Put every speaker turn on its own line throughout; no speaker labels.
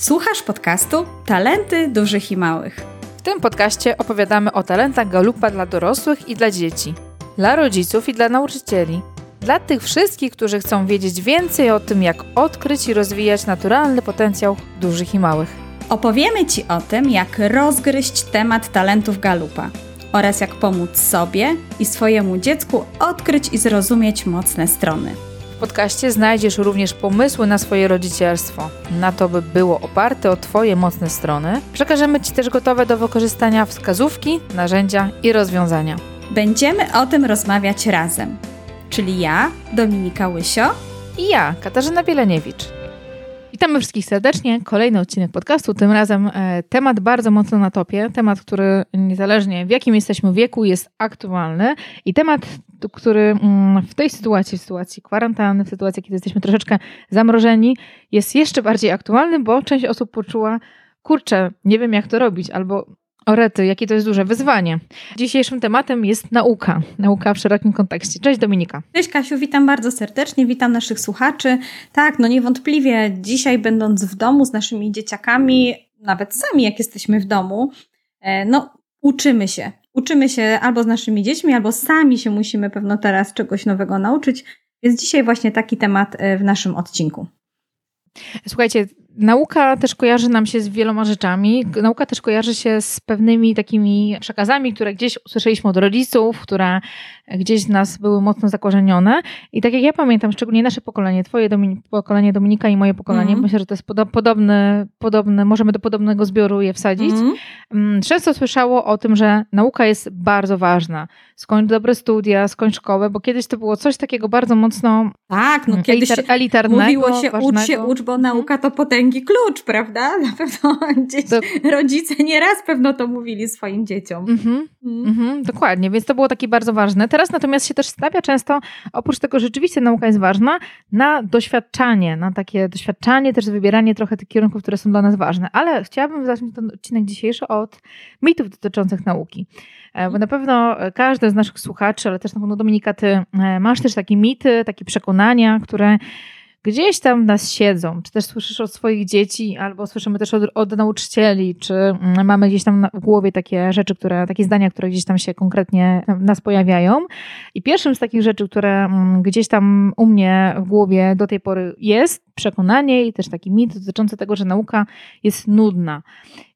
Słuchasz podcastu Talenty Dużych i Małych.
W tym podcaście opowiadamy o talentach galupa dla dorosłych i dla dzieci, dla rodziców i dla nauczycieli. Dla tych wszystkich, którzy chcą wiedzieć więcej o tym, jak odkryć i rozwijać naturalny potencjał dużych i małych.
Opowiemy Ci o tym, jak rozgryźć temat talentów galupa oraz jak pomóc sobie i swojemu dziecku odkryć i zrozumieć mocne strony.
W podcaście znajdziesz również pomysły na swoje rodzicielstwo, na to, by było oparte o Twoje mocne strony. Przekażemy Ci też gotowe do wykorzystania wskazówki, narzędzia i rozwiązania.
Będziemy o tym rozmawiać razem, czyli ja, Dominika Łysio
I ja, Katarzyna Bieleniewicz. Witamy wszystkich serdecznie. Kolejny odcinek podcastu. Tym razem e, temat bardzo mocno na topie. Temat, który niezależnie w jakim jesteśmy wieku jest aktualny i temat, który mm, w tej sytuacji, w sytuacji kwarantanny, w sytuacji, kiedy jesteśmy troszeczkę zamrożeni, jest jeszcze bardziej aktualny, bo część osób poczuła, kurczę, nie wiem jak to robić, albo Orety, jakie to jest duże wyzwanie. Dzisiejszym tematem jest nauka. Nauka w szerokim kontekście. Cześć Dominika.
Cześć Kasiu, witam bardzo serdecznie, witam naszych słuchaczy. Tak, no niewątpliwie dzisiaj będąc w domu z naszymi dzieciakami, nawet sami jak jesteśmy w domu, e, no uczymy się. Uczymy się albo z naszymi dziećmi, albo sami się musimy pewno teraz czegoś nowego nauczyć. Więc dzisiaj właśnie taki temat e, w naszym odcinku.
Słuchajcie, Nauka też kojarzy nam się z wieloma rzeczami. Nauka też kojarzy się z pewnymi takimi przekazami, które gdzieś usłyszeliśmy od rodziców, które gdzieś w nas były mocno zakorzenione. I tak jak ja pamiętam, szczególnie nasze pokolenie, twoje pokolenie Dominika i moje pokolenie, mm. myślę, że to jest podo podobne, podobne, możemy do podobnego zbioru je wsadzić. Mm. Często słyszało o tym, że nauka jest bardzo ważna. Skończ dobre studia, skończ szkołę, bo kiedyś to było coś takiego bardzo mocno
tak, no mm, kiedyś elitar elitarnego. Mówiło się, ważnego. ucz się, ucz, bo nauka to potęgi klucz, prawda? Na pewno dzieci, to... rodzice nieraz pewno to mówili swoim dzieciom. Mm -hmm.
Mm -hmm, dokładnie, więc to było takie bardzo ważne teraz natomiast się też stawia często, oprócz tego, rzeczywiście nauka jest ważna, na doświadczanie, na takie doświadczanie, też wybieranie trochę tych kierunków, które są dla nas ważne. Ale chciałabym zacząć ten odcinek dzisiejszy od mitów dotyczących nauki. E, bo na pewno każdy z naszych słuchaczy, ale też na pewno Dominika, ty e, masz też takie mity, takie przekonania, które gdzieś tam w nas siedzą, czy też słyszysz od swoich dzieci, albo słyszymy też od, od nauczycieli, czy mm, mamy gdzieś tam w głowie takie rzeczy, które, takie zdania, które gdzieś tam się konkretnie nas pojawiają. I pierwszym z takich rzeczy, które mm, gdzieś tam u mnie w głowie do tej pory jest, przekonanie i też taki mit dotyczący tego, że nauka jest nudna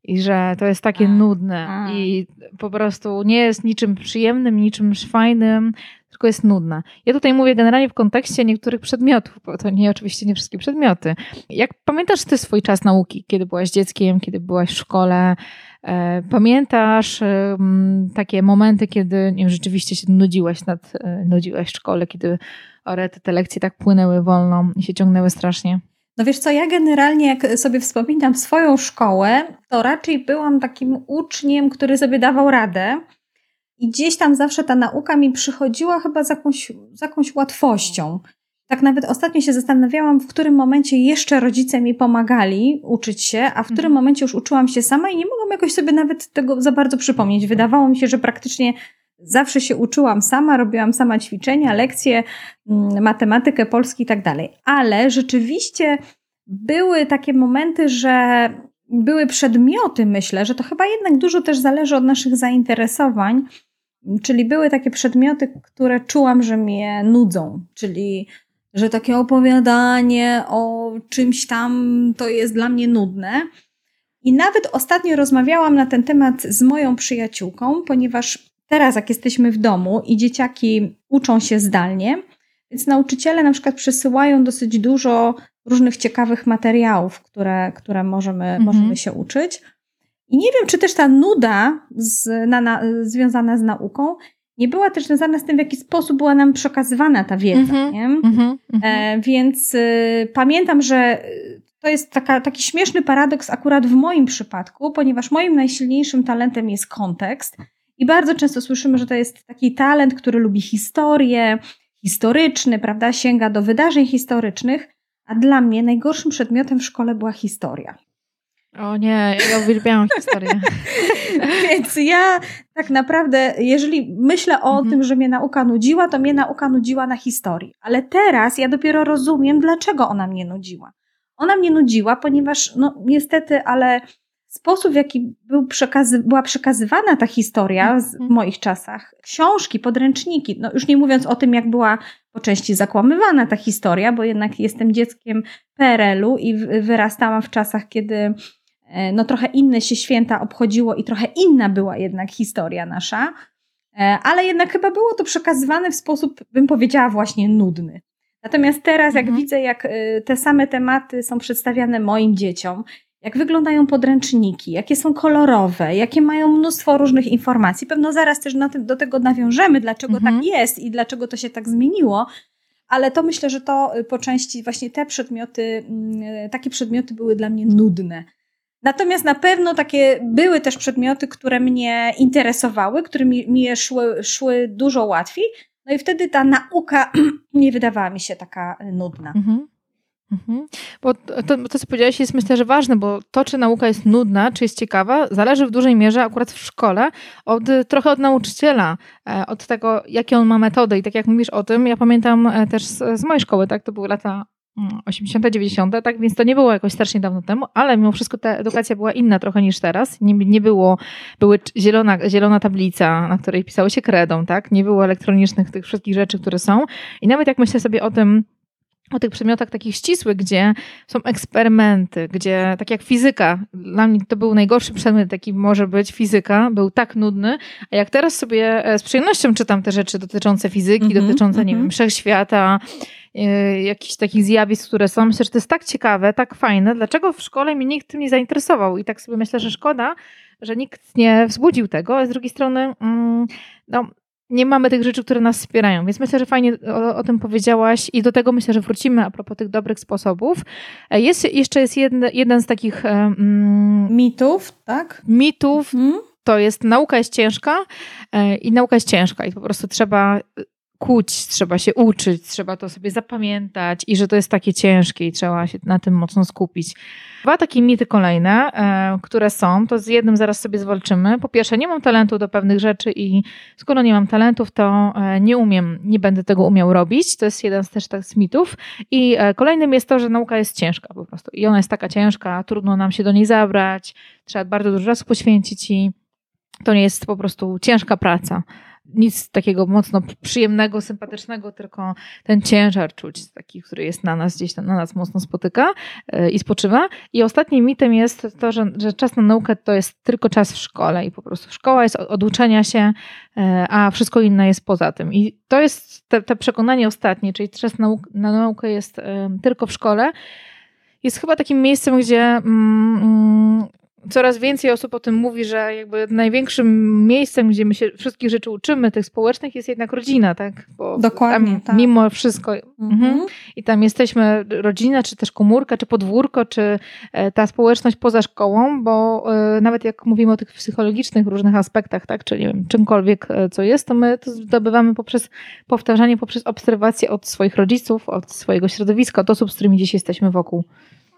i że to jest takie a, nudne a. i po prostu nie jest niczym przyjemnym, niczym fajnym, tylko jest nudna. Ja tutaj mówię generalnie w kontekście niektórych przedmiotów, bo to nie oczywiście nie wszystkie przedmioty. Jak pamiętasz ty swój czas nauki, kiedy byłaś dzieckiem, kiedy byłaś w szkole? E, pamiętasz takie momenty, kiedy wiem, rzeczywiście się nudziłaś, nad, e, nudziłaś w szkole, kiedy orety, te lekcje tak płynęły wolno i się ciągnęły strasznie?
No wiesz co, ja generalnie jak sobie wspominam swoją szkołę, to raczej byłam takim uczniem, który sobie dawał radę. I gdzieś tam zawsze ta nauka mi przychodziła chyba z jakąś, z jakąś łatwością. Tak nawet ostatnio się zastanawiałam, w którym momencie jeszcze rodzice mi pomagali uczyć się, a w którym mhm. momencie już uczyłam się sama i nie mogłam jakoś sobie nawet tego za bardzo przypomnieć. Wydawało mi się, że praktycznie zawsze się uczyłam sama, robiłam sama ćwiczenia, lekcje, mm, matematykę, polski i tak dalej. Ale rzeczywiście były takie momenty, że były przedmioty, myślę, że to chyba jednak dużo też zależy od naszych zainteresowań, czyli były takie przedmioty, które czułam, że mnie nudzą, czyli że takie opowiadanie o czymś tam to jest dla mnie nudne. I nawet ostatnio rozmawiałam na ten temat z moją przyjaciółką, ponieważ teraz, jak jesteśmy w domu i dzieciaki uczą się zdalnie, więc nauczyciele na przykład przesyłają dosyć dużo różnych ciekawych materiałów, które, które możemy, mhm. możemy się uczyć. I nie wiem, czy też ta nuda z, na, na, związana z nauką nie była też związana z tym, w jaki sposób była nam przekazywana ta wiedza. Mm -hmm, nie? Mm -hmm, e, więc y, pamiętam, że to jest taka, taki śmieszny paradoks akurat w moim przypadku, ponieważ moim najsilniejszym talentem jest kontekst. I bardzo często słyszymy, że to jest taki talent, który lubi historię, historyczny, prawda, sięga do wydarzeń historycznych, a dla mnie najgorszym przedmiotem w szkole była historia.
O nie, ja uwielbiałam historię.
Więc ja tak naprawdę, jeżeli myślę o mhm. tym, że mnie nauka nudziła, to mnie nauka nudziła na historii. Ale teraz ja dopiero rozumiem, dlaczego ona mnie nudziła. ona mnie nudziła, ponieważ no niestety, ale sposób, w jaki był przekazy, była przekazywana ta historia w mhm. moich czasach, książki, podręczniki, no już nie mówiąc o tym, jak była po części zakłamywana ta historia, bo jednak jestem dzieckiem PRL-u i wyrastałam w czasach, kiedy no trochę inne się święta obchodziło i trochę inna była jednak historia nasza, e, ale jednak chyba było to przekazywane w sposób, bym powiedziała, właśnie nudny. Natomiast teraz, jak mhm. widzę, jak e, te same tematy są przedstawiane moim dzieciom, jak wyglądają podręczniki, jakie są kolorowe, jakie mają mnóstwo różnych informacji. Pewno zaraz też tym, do tego nawiążemy, dlaczego tak mhm. tak jest i dlaczego to się tak zmieniło. Ale to myślę, że to y, po części właśnie te przedmioty, mm, takie przedmioty były dla mnie nudne. Natomiast na pewno takie były też przedmioty, które mnie interesowały, które mi, szły, szły dużo łatwiej. No i wtedy ta nauka nie wydawała mi się taka nudna. Mhm.
Mhm. Bo to, to, co powiedziałeś, jest myślę, że ważne, bo to, czy nauka jest nudna, czy jest ciekawa, zależy w dużej mierze akurat w szkole od, trochę od nauczyciela, e, od tego, jakie on ma metody. I tak jak mówisz o tym, ja pamiętam e, też z, z mojej szkoły, tak, to były lata 80., mm, 90., tak więc to nie było jakoś strasznie dawno temu, ale mimo wszystko ta edukacja była inna trochę niż teraz. Nie, nie było, były zielona, zielona tablica, na której pisało się kredą, tak? Nie było elektronicznych tych wszystkich rzeczy, które są. I nawet jak myślę sobie o tym, o tych przedmiotach takich ścisłych, gdzie są eksperymenty, gdzie tak jak fizyka, dla mnie to był najgorszy przedmiot, jaki może być fizyka, był tak nudny, a jak teraz sobie e, z przyjemnością czytam te rzeczy dotyczące fizyki, mm -hmm, dotyczące, mm -hmm. nie wiem, mhm. wszechświata, yy, jakichś takich zjawisk, które są, myślę, że to jest tak ciekawe, tak fajne, dlaczego w szkole mnie nikt tym nie zainteresował i tak sobie myślę, że szkoda, że nikt nie wzbudził tego, a z drugiej strony, mm, no, nie mamy tych rzeczy, które nas wspierają. Więc myślę, że fajnie o, o, tym powiedziałaś i do tego myślę, że wrócimy a propos tych dobrych sposobów. E, jest, jeszcze jest jeden, jeden z takich
um, mitów, tak?
Mitów. Mhm. To jest nauka jest ciężka e, i nauka jest ciężka i po prostu trzeba kuć, trzeba się uczyć, trzeba to sobie zapamiętać i że to jest takie ciężkie i trzeba się na tym mocno skupić. Dwa takie mity kolejne, e, które są, to z jednym zaraz sobie zwalczymy. Po pierwsze, nie mam talentu do pewnych rzeczy i skoro nie mam talentów, to e, nie umiem, nie będę tego umiał robić. To jest jeden z też tak z mitów. I e, kolejnym jest to, że nauka jest ciężka po prostu. I ona jest taka ciężka, trudno nam się do niej zabrać, trzeba bardzo dużo czasu poświęcić i to nie jest po prostu ciężka praca nic takiego mocno przyjemnego, sympatycznego, tylko ten ciężar czuć, taki, który jest na nas, gdzieś na nas mocno spotyka e, i spoczywa. I ostatnim mitem jest to, że, że czas na naukę to jest tylko czas w szkole i po prostu szkoła jest od uczenia się, e, a wszystko inne jest poza tym. I to jest te, te przekonanie ostatnie, czyli czas na, na naukę jest e, tylko w szkole jest chyba takim miejscem, gdzie mm, mm coraz więcej osób o tym mówi, że jakby największym miejscem, gdzie my się wszystkich rzeczy uczymy, tych społecznych, jest jednak rodzina, tak?
Bo Dokładnie.
tak. Mimo wszystko. Mhm. Mhm. I tam jesteśmy rodzina, czy też komórka, czy podwórko, czy e, ta społeczność poza szkołą, bo e, nawet jak mówimy o tych psychologicznych różnych aspektach, tak? Czyli wiem, czymkolwiek, e, co jest, to my to zdobywamy poprzez powtarzanie, poprzez obserwację od swoich rodziców, od swojego środowiska, od osób, z którymi dziś jesteśmy wokół.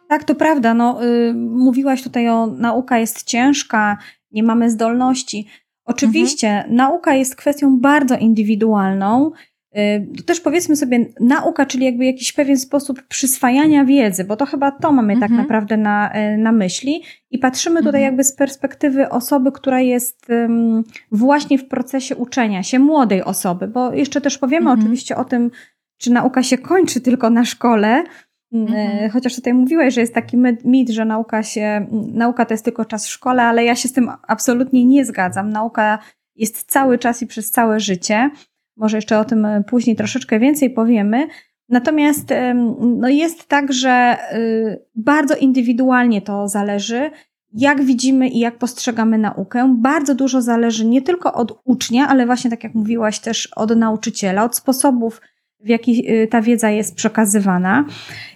Tak, to prawda. No, y, mówiłaś tutaj o nauka jest ciężka, nie mamy zdolności. Oczywiście, mhm. nauka jest kwestią bardzo indywidualną. Y, to też powiedzmy sobie, nauka, czyli jakby jakiś pewien sposób przyswajania wiedzy, bo to chyba to mamy tak mhm. tak naprawdę na, y, na myśli. I patrzymy tutaj mhm. jakby z perspektywy osoby, która jest um, właśnie w procesie uczenia się, młodej osoby, bo jeszcze też powiemy mhm. oczywiście o tym, czy nauka się kończy tylko na szkole, Mhm. E, chociaż tutaj mówiłeś, że jest taki mit, że nauka się, nauka to jest tylko czas w szkole, ale ja się z tym absolutnie nie zgadzam. Nauka jest cały czas i przez całe życie. Może jeszcze o tym później troszeczkę więcej powiemy. Natomiast no jest tak, że y, bardzo indywidualnie to zależy, jak widzimy i jak postrzegamy naukę. Bardzo dużo zależy nie tylko od ucznia, ale właśnie tak jak mówiłaś też od nauczyciela, od sposobów, w jaki y, ta wiedza jest przekazywana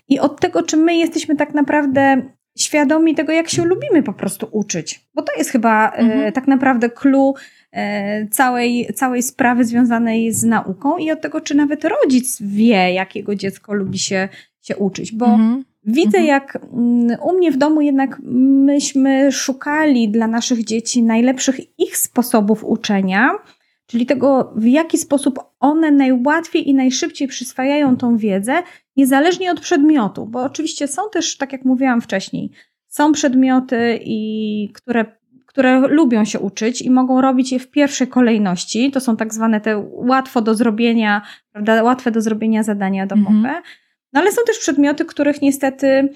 i od tego, czy my jesteśmy tak naprawdę świadomi tego, jak się lubimy po prostu uczyć. Bo to jest chyba e, mhm. tak naprawdę clue e, całej, całej sprawy związanej z nauką i od tego, czy nawet rodzic wie, jakiego dziecko lubi się, się uczyć. Bo mhm. widzę, mhm. jak mm, u mnie w domu jednak myśmy szukali dla naszych dzieci najlepszych ich sposobów uczenia czyli tego, w jaki sposób one najłatwiej i najszybciej przyswajają tą wiedzę, niezależnie od przedmiotu, bo oczywiście są też, tak jak mówiłam wcześniej, są przedmioty, i, które, które lubią się uczyć i mogą robić je w pierwszej kolejności. To są tak zwane te łatwo do zrobienia, prawda, łatwe do zrobienia zadania domowe. Mhm. No ale są też przedmioty, których niestety,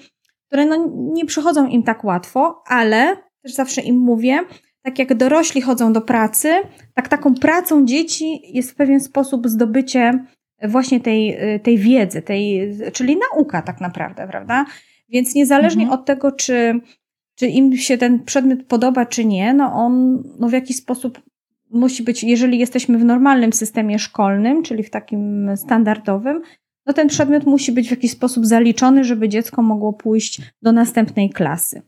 które no, nie przychodzą im tak łatwo, ale też zawsze im mówię, tak jak dorośli chodzą do pracy, tak taką pracą dzieci jest w pewien sposób zdobycie właśnie tej, tej wiedzy, tej, czyli nauka tak naprawdę, prawda? Więc niezależnie mhm. od tego, czy, czy im się ten przedmiot podoba, czy nie, no on no w jakiś sposób musi być, jeżeli jesteśmy w normalnym systemie szkolnym, czyli w takim standardowym, no ten przedmiot musi być w jakiś sposób zaliczony, żeby dziecko mogło pójść do następnej klasy.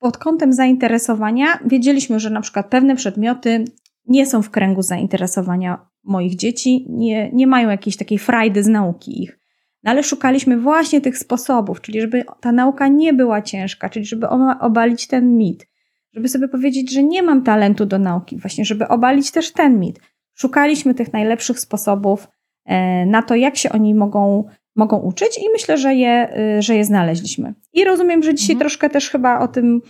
Pod kątem zainteresowania wiedzieliśmy, że na przykład pewne przedmioty nie są w kręgu zainteresowania moich dzieci, nie, nie mają jakiejś takiej frajdy z nauki ich. No ale szukaliśmy właśnie tych sposobów, czyli żeby ta nauka nie była ciężka, czyli żeby obalić ten mit, żeby sobie powiedzieć, że nie mam talentu do nauki, właśnie żeby obalić też ten mit. Szukaliśmy tych najlepszych sposobów e, na to, jak się oni mogą, mogą uczyć i myślę, że je, e, że je znaleźliśmy. I rozumiem, że dzisiaj mhm. troszkę też chyba o tym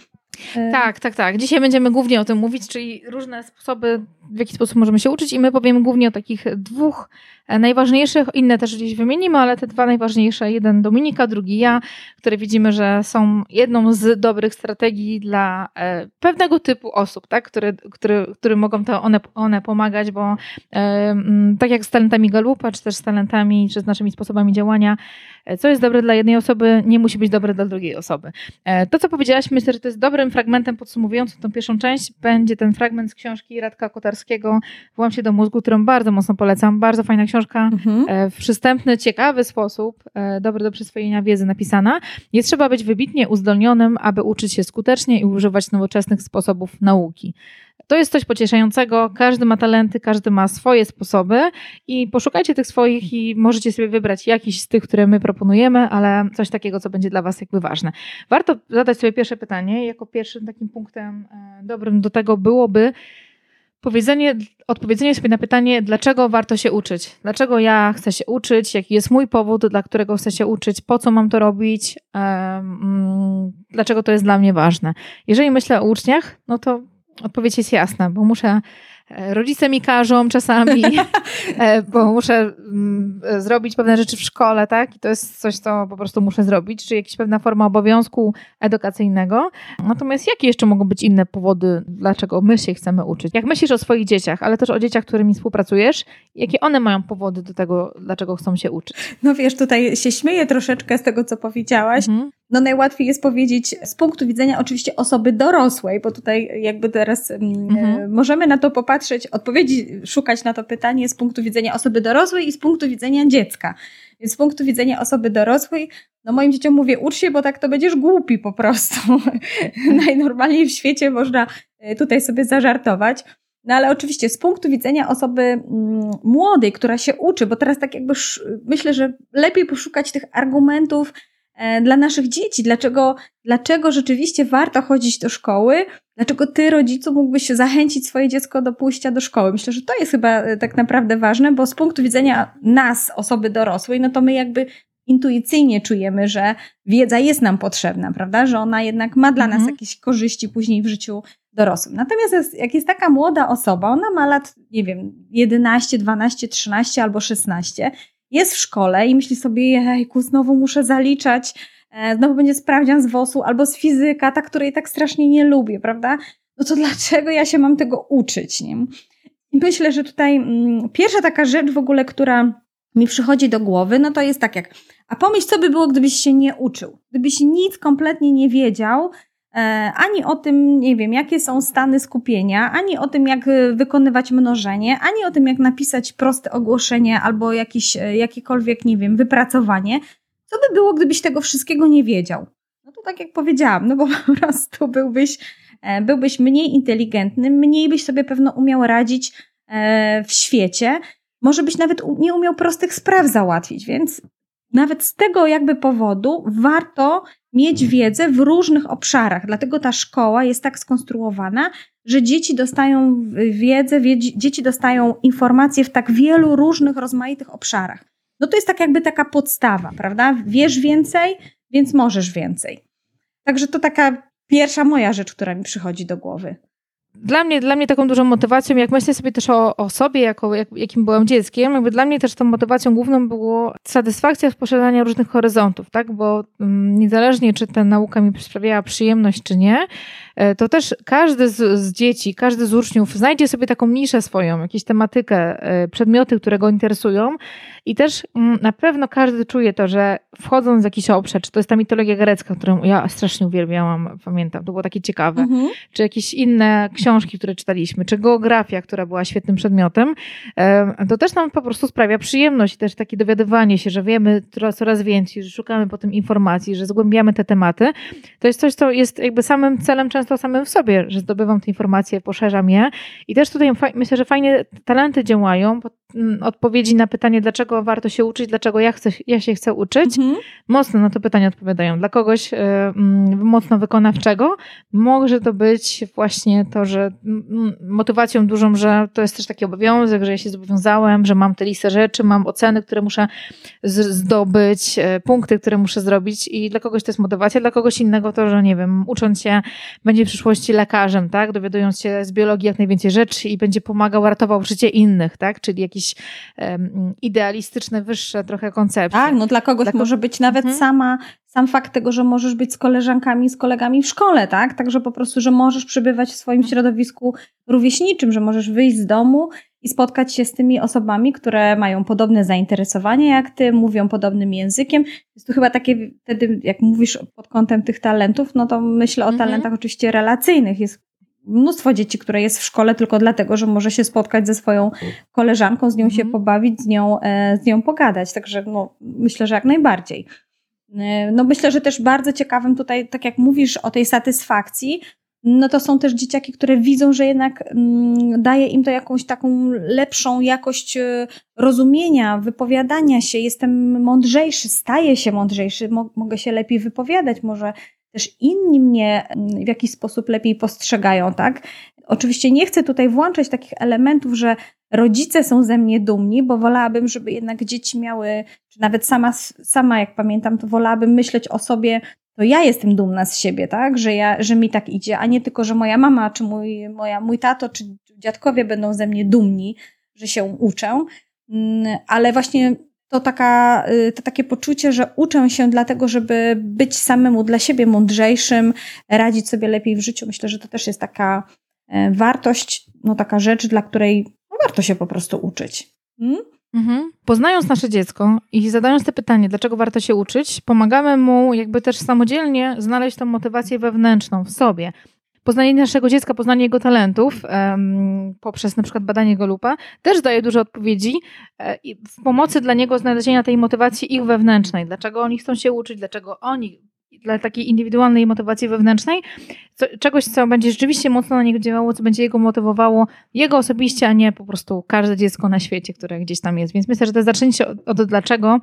tak, tak, tak. Dzisiaj będziemy głównie o tym mówić, czyli różne sposoby, w jaki sposób możemy się uczyć, i my powiemy głównie o takich dwóch E, najważniejszych, inne też gdzieś wymienimy, ale te dwa najważniejsze, jeden Dominika, drugi ja, które widzimy, że są jedną z dobrych strategii dla e, pewnego typu osób, tak? które, które, które mogą to one, one pomagać, bo e, tak jak z talentami Galupa, czy też z talentami, czy z naszymi sposobami działania, co jest dobre dla jednej osoby, nie musi być dobre dla drugiej osoby. To, co powiedziałaś, myślę, że to jest dobrym fragmentem podsumowującym tą pierwszą część. Będzie ten fragment z książki Radka Kotarskiego Włam się do mózgu, którą bardzo mocno polecam. Bardzo fajna książka mhm. E, w przystępny, ciekawy sposób, e, dobry do przyswojenia wiedzy napisana. Nie trzeba być wybitnie uzdolnionym, aby uczyć się skutecznie i używać nowoczesnych sposobów nauki. To jest coś pocieszającego. Każdy ma talenty, każdy ma swoje sposoby i poszukajcie tych swoich i możecie sobie wybrać jakiś z tych, które my proponujemy, ale coś takiego, co będzie dla Was jakby ważne. Warto zadać sobie pierwsze pytanie. Jako pierwszym takim punktem e, dobrym do tego byłoby, Powiedzenie, odpowiedzenie sobie na pytanie, dlaczego warto się uczyć, dlaczego ja chcę się uczyć, jaki jest mój powód, dla którego chcę się uczyć, po co mam to robić, um, dlaczego to jest dla mnie ważne. Jeżeli myślę o uczniach, no to odpowiedź jest jasna, bo muszę E, rodzice mi każą czasami, e, bo muszę mm, zrobić pewne rzeczy w szkole, tak? I to jest coś, co po prostu muszę zrobić, czy jakaś pewna forma obowiązku edukacyjnego. Natomiast jakie jeszcze mogą być inne powody, dlaczego my się chcemy uczyć? Jak myślisz o swoich dzieciach, ale też o dzieciach, którymi współpracujesz, jakie one mają powody do tego, dlaczego chcą się uczyć?
No wiesz, tutaj się śmieję troszeczkę z tego, co powiedziałaś, mhm no najłatwiej jest powiedzieć z punktu widzenia oczywiście osoby dorosłej, bo tutaj jakby teraz mm, mhm. E, możemy na to popatrzeć, odpowiedzi szukać na to pytanie z punktu widzenia osoby dorosłej i z punktu widzenia dziecka. Więc z punktu widzenia osoby dorosłej, no moim dzieciom mówię, ucz się, bo tak to będziesz głupi po prostu. Najnormalniej w świecie można e, tutaj sobie zażartować. No ale oczywiście z punktu widzenia osoby mm, młodej, która się uczy, bo teraz tak jakby myślę, że lepiej poszukać tych argumentów, dla naszych dzieci. Dlaczego, dlaczego rzeczywiście warto chodzić do szkoły? Dlaczego ty, rodzicu, mógłbyś zachęcić swoje dziecko do pójścia do szkoły? Myślę, że to jest chyba e, tak naprawdę ważne, bo z punktu widzenia nas, osoby dorosłej, no to my jakby intuicyjnie czujemy, że wiedza jest nam potrzebna, prawda? Że ona jednak ma dla mhm. nas jakieś korzyści później w życiu dorosłym. Natomiast jak jest taka młoda osoba, ona ma lat, nie wiem, 11, 12, 13 albo 16 jest w szkole i myśli sobie, jejku, znowu muszę zaliczać, e, znowu będzie sprawdzian z WOS-u albo z fizyka, ta, której tak strasznie nie lubię, prawda? No to dlaczego ja się mam tego uczyć, nie? Myślę, że tutaj mm, pierwsza taka rzecz w ogóle, która mi przychodzi do głowy, no to jest tak jak, a pomyśl, co by było, gdybyś się nie uczył, gdybyś nic kompletnie nie wiedział, ani o tym, nie wiem, jakie są stany skupienia, ani o tym, jak e, wykonywać mnożenie, ani o tym, jak napisać proste ogłoszenie albo jakieś, e, jakiekolwiek, nie wiem, wypracowanie. Co by było, gdybyś tego wszystkiego nie wiedział? No to tak jak powiedziałam, no bo po prostu byłbyś, byłbyś mniej inteligentny, mniej byś sobie pewno umiał radzić w świecie, może byś nawet nie umiał prostych spraw załatwić, więc nawet z tego jakby powodu warto mieć wiedzę w różnych obszarach. Dlatego ta szkoła jest tak skonstruowana, że dzieci dostają wiedzę, dzieci dostają informacje w tak wielu różnych, rozmaitych obszarach. no to jest tak jakby taka podstawa, prawda? Wiesz więcej, więc możesz więcej. Także to taka pierwsza moja rzecz, która mi przychodzi do głowy
dla mnie, dla mnie taką dużą motywacją, jak myślę sobie też o, o sobie, jako, jak, jakim byłam dzieckiem, jakby dla mnie też tą motywacją główną było satysfakcja w posiadaniu różnych horyzontów, tak? Bo mm, niezależnie, czy ta nauka mi sprawiała przyjemność, czy nie, e, to też każdy z, z, dzieci, każdy z uczniów znajdzie sobie taką niszę swoją, jakąś tematykę, e, przedmioty, które go interesują i też mm, na pewno każdy czuje to, że wchodząc w jakiś obszar, czy to jest ta mitologia grecka, którą ja strasznie uwielbiałam, pamiętam, to było takie ciekawe, mhm. czy jakieś inne książki, które czytaliśmy, czy geografia, która była świetnym przedmiotem, to też nam po prostu sprawia przyjemność i też takie dowiadywanie się, że wiemy coraz więcej, że szukamy potem informacji, że zgłębiamy te tematy. To jest coś, co jest jakby samym celem często samym w sobie, że zdobywam te informacje, poszerzam je i też tutaj myślę, że fajnie talenty działają, Mm, odpowiedzi na pytanie, dlaczego warto się uczyć, dlaczego ja, chcę, ja się chcę uczyć, mhm. mocno na to pytanie odpowiadają. Dla kogoś mocno wykonawczego może to być właśnie to, że motywacją dużą, że to jest też taki obowiązek, że ja się zobowiązałem, że mam tę listę rzeczy, mam oceny, które muszę zdobyć, y, punkty, które muszę zrobić i dla kogoś to jest motywacja, dla kogoś innego to, że nie wiem, ucząc się będzie w przyszłości lekarzem, tak, dowiadując się z biologii jak najwięcej rzeczy i będzie pomagał, ratował życie innych, tak, czyli jakiś jakieś um, idealistyczne, wyższe trochę koncepcje.
Tak, no dla kogoś dla może być nawet mhm. sama, sam fakt tego, że możesz być z koleżankami, z kolegami w szkole, tak? Także po prostu, że możesz przebywać w swoim środowisku rówieśniczym, że możesz wyjść z domu i spotkać się z tymi osobami, które mają podobne zainteresowania jak ty, mówią podobnym językiem. Jest to chyba takie, wtedy jak mówisz pod kątem tych talentów, no to myślę o mhm. talentach oczywiście relacyjnych. Jest mnóstwo dzieci, które jest w szkole tylko dlatego, że może się spotkać ze swoją koleżanką, z nią się mhm. pobawić, z nią, e, z nią pogadać. Także no, myślę, że jak najbardziej. E, no myślę, że też bardzo ciekawym tutaj, tak jak mówisz o tej satysfakcji, no to są też dzieciaki, które widzą, że jednak mm, daje im to jakąś taką lepszą jakość e, rozumienia, wypowiadania się. Jestem mądrzejszy, staję się mądrzejszy, mogę się lepiej wypowiadać, może też inni mnie mm, w jakiś sposób lepiej postrzegają, tak? Oczywiście nie chcę tutaj włączać takich elementów, że rodzice są ze mnie dumni, bo wolałabym, żeby jednak dzieci miały, czy nawet sama, sama jak pamiętam, to wolałabym myśleć o sobie, to ja jestem dumna z siebie, tak? Że, ja, że mi tak idzie, a nie tylko, że moja mama, czy mój, moja, mój tato, czy dziadkowie będą ze mnie dumni, że się uczę. Mm, ale właśnie to, taka, y, to takie poczucie, że uczę się dlatego, żeby być samemu dla siebie mądrzejszym, radzić sobie lepiej w życiu. Myślę, że to też jest taka e, wartość, no taka rzecz, dla której warto się po prostu uczyć. Hmm?
Mhm. Poznając nasze dziecko i zadając te pytanie, dlaczego warto się uczyć, pomagamy mu jakby też samodzielnie znaleźć tą motywację wewnętrzną w sobie poznanie naszego dziecka, poznanie jego talentów um, poprzez na przykład badanie jego lupa też daje dużo odpowiedzi e, w pomocy dla niego znalezienia tej motywacji ich wewnętrznej. Dlaczego oni chcą się uczyć, dlaczego oni dla takiej indywidualnej motywacji wewnętrznej, co, czegoś, co będzie rzeczywiście mocno na niego działało, co będzie jego motywowało, jego osobiście, a nie po prostu każde dziecko na świecie, które gdzieś tam jest. Więc myślę, że to zaczęcie od, od dlaczego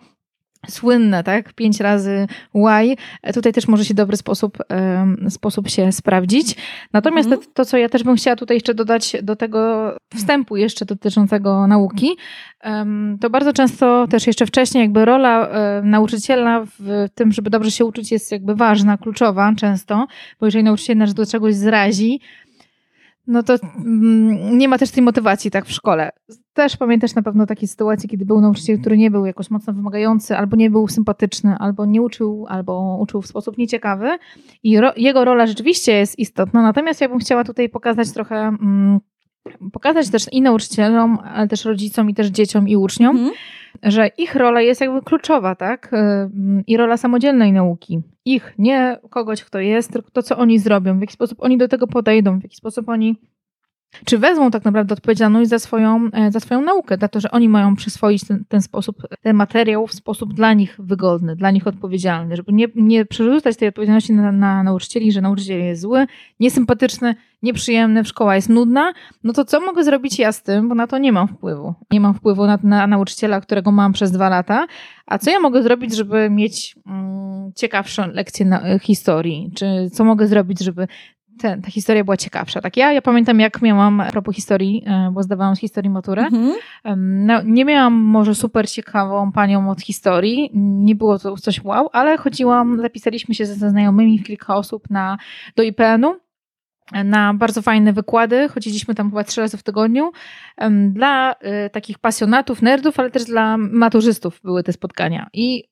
słynne, tak? Pięć razy why. Tutaj też może się dobry sposób, um, sposób się sprawdzić. Natomiast mm. to, to, co ja też bym chciała tutaj jeszcze dodać do tego wstępu jeszcze dotyczącego nauki, um, to bardzo często też jeszcze wcześniej jakby rola um, nauczyciela w tym, żeby dobrze się uczyć jest jakby ważna, kluczowa często, bo jeżeli nauczyciel nas do czegoś zrazi, no to mm, nie ma też tej motywacji tak w szkole. Też pamiętasz na pewno takie sytuacje, kiedy był nauczyciel, który nie był jakoś mocno wymagający, albo nie był sympatyczny, albo nie uczył, albo uczył w sposób nieciekawy. I ro jego rola rzeczywiście jest istotna. Natomiast ja bym chciała tutaj pokazać trochę. Mm, pokazać też i nauczycielom, ale też rodzicom, i też dzieciom, i uczniom, mm. że ich rola jest jakby kluczowa, tak? I rola samodzielnej nauki. Ich, nie kogoś, kto jest, tylko to, co oni zrobią, w jaki sposób oni do tego podejdą, w jaki sposób oni czy wezmą tak naprawdę odpowiedzialność za swoją, e, za swoją naukę, za to, że oni mają przyswoić ten, ten sposób, ten materiał w sposób dla nich wygodny, dla nich odpowiedzialny, żeby nie, nie przerzucać tej odpowiedzialności na, na nauczycieli, że nauczyciel jest zły, niesympatyczny, nieprzyjemny, szkoła jest nudna, no to co mogę zrobić ja z tym, bo na to nie mam wpływu. Nie mam wpływu na, na nauczyciela, którego mam przez dwa lata, a co ja mogę zrobić, żeby mieć mm, ciekawszą lekcję na, historii, czy co mogę zrobić, żeby te, ta historia była ciekawsza. Tak ja, ja pamiętam, jak miałam, a propos historii, e, bo zdawałam z historii maturę, mhm. no, nie miałam może super ciekawą panią od historii, nie było to coś wow, ale chodziłam, zapisaliśmy się ze znajomymi, kilka osób na, do IPN-u, na bardzo fajne wykłady. Chodziliśmy tam chyba trzy razy w tygodniu. Dla y, takich pasjonatów, nerdów, ale też dla maturzystów były te spotkania. I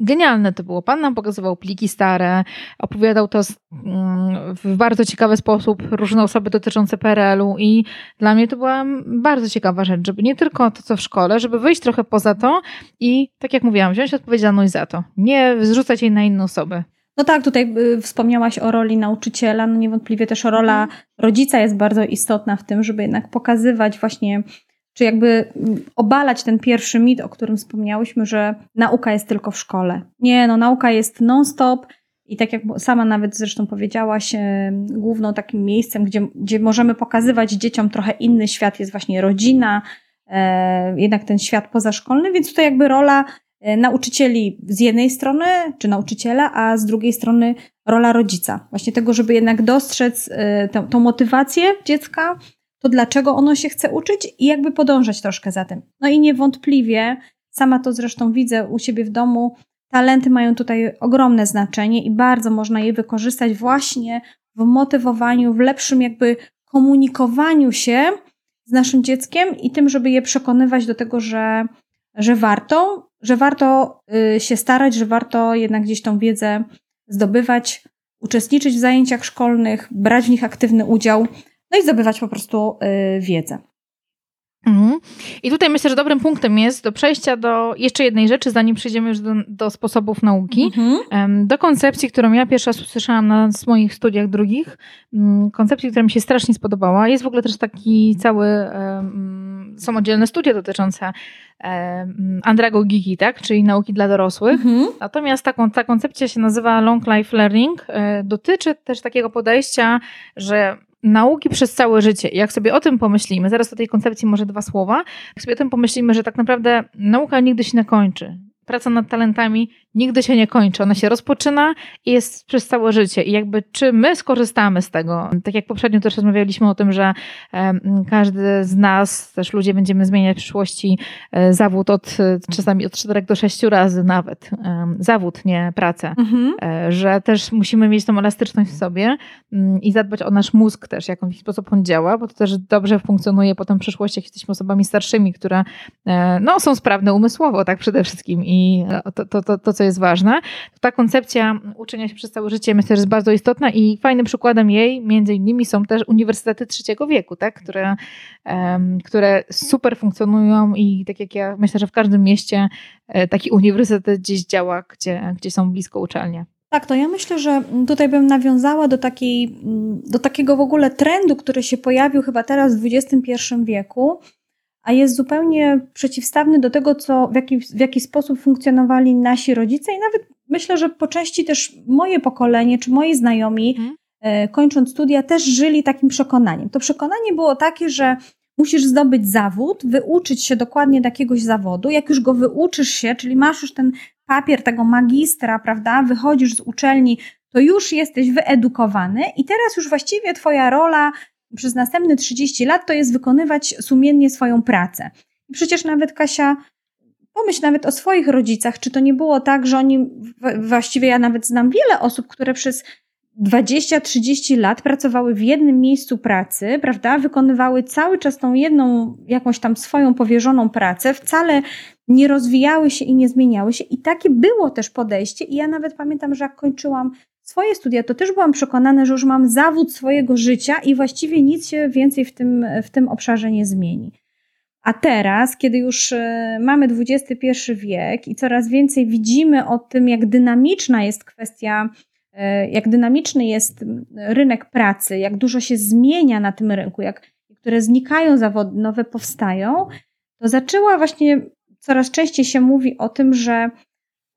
genialne to było. Pan nam pokazywał pliki stare, opowiadał to mm, w bardzo ciekawy sposób, różne osoby dotyczące PRL-u i dla mnie to była bardzo ciekawa rzecz, żeby nie tylko to, co w szkole, żeby wyjść trochę poza to i, tak jak mówiłam, wziąć odpowiedzialność za to. Nie zrzucać jej na inne osoby.
No tak, tutaj y, wspomniałaś o roli nauczyciela, no niewątpliwie też rola mhm. rodzica jest bardzo istotna w tym, żeby jednak pokazywać właśnie, czy jakby obalać ten pierwszy mit, o którym wspomniałyśmy, że nauka jest tylko w szkole. Nie, no nauka jest non-stop i tak jak sama nawet zresztą powiedziałaś, główną takim miejscem, gdzie, gdzie możemy pokazywać dzieciom trochę inny świat jest właśnie rodzina, e, jednak ten świat pozaszkolny, więc tutaj jakby rola E, nauczycieli z jednej strony, czy nauczyciela, a z drugiej strony rola rodzica. Właśnie tego, żeby jednak dostrzec e, tą, tą motywację dziecka, to dlaczego ono się chce uczyć i jakby podążać troszkę za tym. No i niewątpliwie, sama to zresztą widzę u siebie w domu, talenty mają tutaj ogromne znaczenie i bardzo można je wykorzystać właśnie w motywowaniu, w lepszym jakby komunikowaniu się z naszym dzieckiem i tym, żeby je przekonywać do tego, że, że warto, że warto y, się starać, że warto jednak gdzieś tą wiedzę zdobywać, uczestniczyć w zajęciach szkolnych, brać w nich aktywny udział, no i zdobywać po prostu y, wiedzę.
Mhm. I tutaj myślę, że dobrym punktem jest do przejścia do jeszcze jednej rzeczy, zanim przejdziemy już do, do sposobów nauki, mhm. do koncepcji, którą ja pierwszy raz usłyszałam na moich studiach drugich, mm, koncepcji, która mi się strasznie spodobała. Jest w ogóle też taki cały, są oddzielne studia dotyczące andragogiki, tak? czyli nauki dla dorosłych. Mhm. Natomiast taką, ta koncepcja się nazywa Long Life Learning. E, dotyczy też takiego podejścia, że nauki przez całe życie. Jak sobie o tym pomyślimy, zaraz o tej koncepcji może dwa słowa, jak sobie o tym pomyślimy, że tak naprawdę nauka nigdy się nie kończy. Praca nad talentami nigdy się nie kończy. Ona się rozpoczyna i jest przez całe życie. I jakby czy my skorzystamy z tego? Tak jak poprzednio też rozmawialiśmy o tym, że każdy z nas, też ludzie będziemy zmieniać w przyszłości e, zawód od czasami od 4 do 6 razy nawet. zawód, nie pracę. Mhm. E, że też musimy mieć tą elastyczność w sobie mm, i zadbać o nasz mózg też, jak w jaki sposób on działa, bo to też dobrze funkcjonuje potem w przyszłości, jak jesteśmy osobami starszymi, które e, no, są sprawne umysłowo, tak przede wszystkim. I to, to, to, to co jest ważne, ta koncepcja uczenia się przez całe życie myślę, że jest bardzo istotna i fajnym przykładem jej między innymi są też uniwersytety trzeciego wieku, tak? które, um, które super funkcjonują i tak jak ja myślę, że w każdym mieście e, taki uniwersytet gdzieś działa, gdzie, gdzie są blisko uczelnie.
Tak, to ja myślę, że tutaj bym nawiązała do, takiej, do takiego w ogóle trendu, który się pojawił chyba teraz w XXI wieku, a jest zupełnie przeciwstawny do tego, co, w, jaki, w jaki sposób funkcjonowali nasi rodzice i nawet myślę, że po części też moje pokolenie, czy moi znajomi, hmm. e, kończąc studia, też żyli takim przekonaniem. To przekonanie było takie, że musisz zdobyć zawód, wyuczyć się dokładnie jakiegoś zawodu. Jak już go wyuczysz się, czyli masz już ten papier tego magistra, prawda, wychodzisz z uczelni, to już jesteś wyedukowany i teraz już właściwie twoja rola przez następne 30 lat to jest wykonywać sumiennie swoją pracę. I przecież nawet Kasia, pomyśl nawet o swoich rodzicach, czy to nie było tak, że oni, właściwie ja nawet znam wiele osób, które przez 20-30 lat pracowały w jednym miejscu pracy, prawda? Wykonywały cały czas tą jedną, jakąś tam swoją powierzoną pracę, wcale nie rozwijały się i nie zmieniały się. I takie było też podejście. I ja nawet pamiętam, że jak kończyłam swoje studia, to też byłam przekonana, że już mam zawód swojego życia i właściwie nic się więcej w tym, w tym obszarze nie zmieni. A teraz, kiedy już e, mamy XXI wiek i coraz więcej widzimy o tym, jak dynamiczna jest kwestia, e, jak dynamiczny jest rynek pracy, jak dużo się zmienia na tym rynku, jak niektóre znikają zawody, nowe powstają, to zaczęła właśnie coraz częściej się mówi o tym, że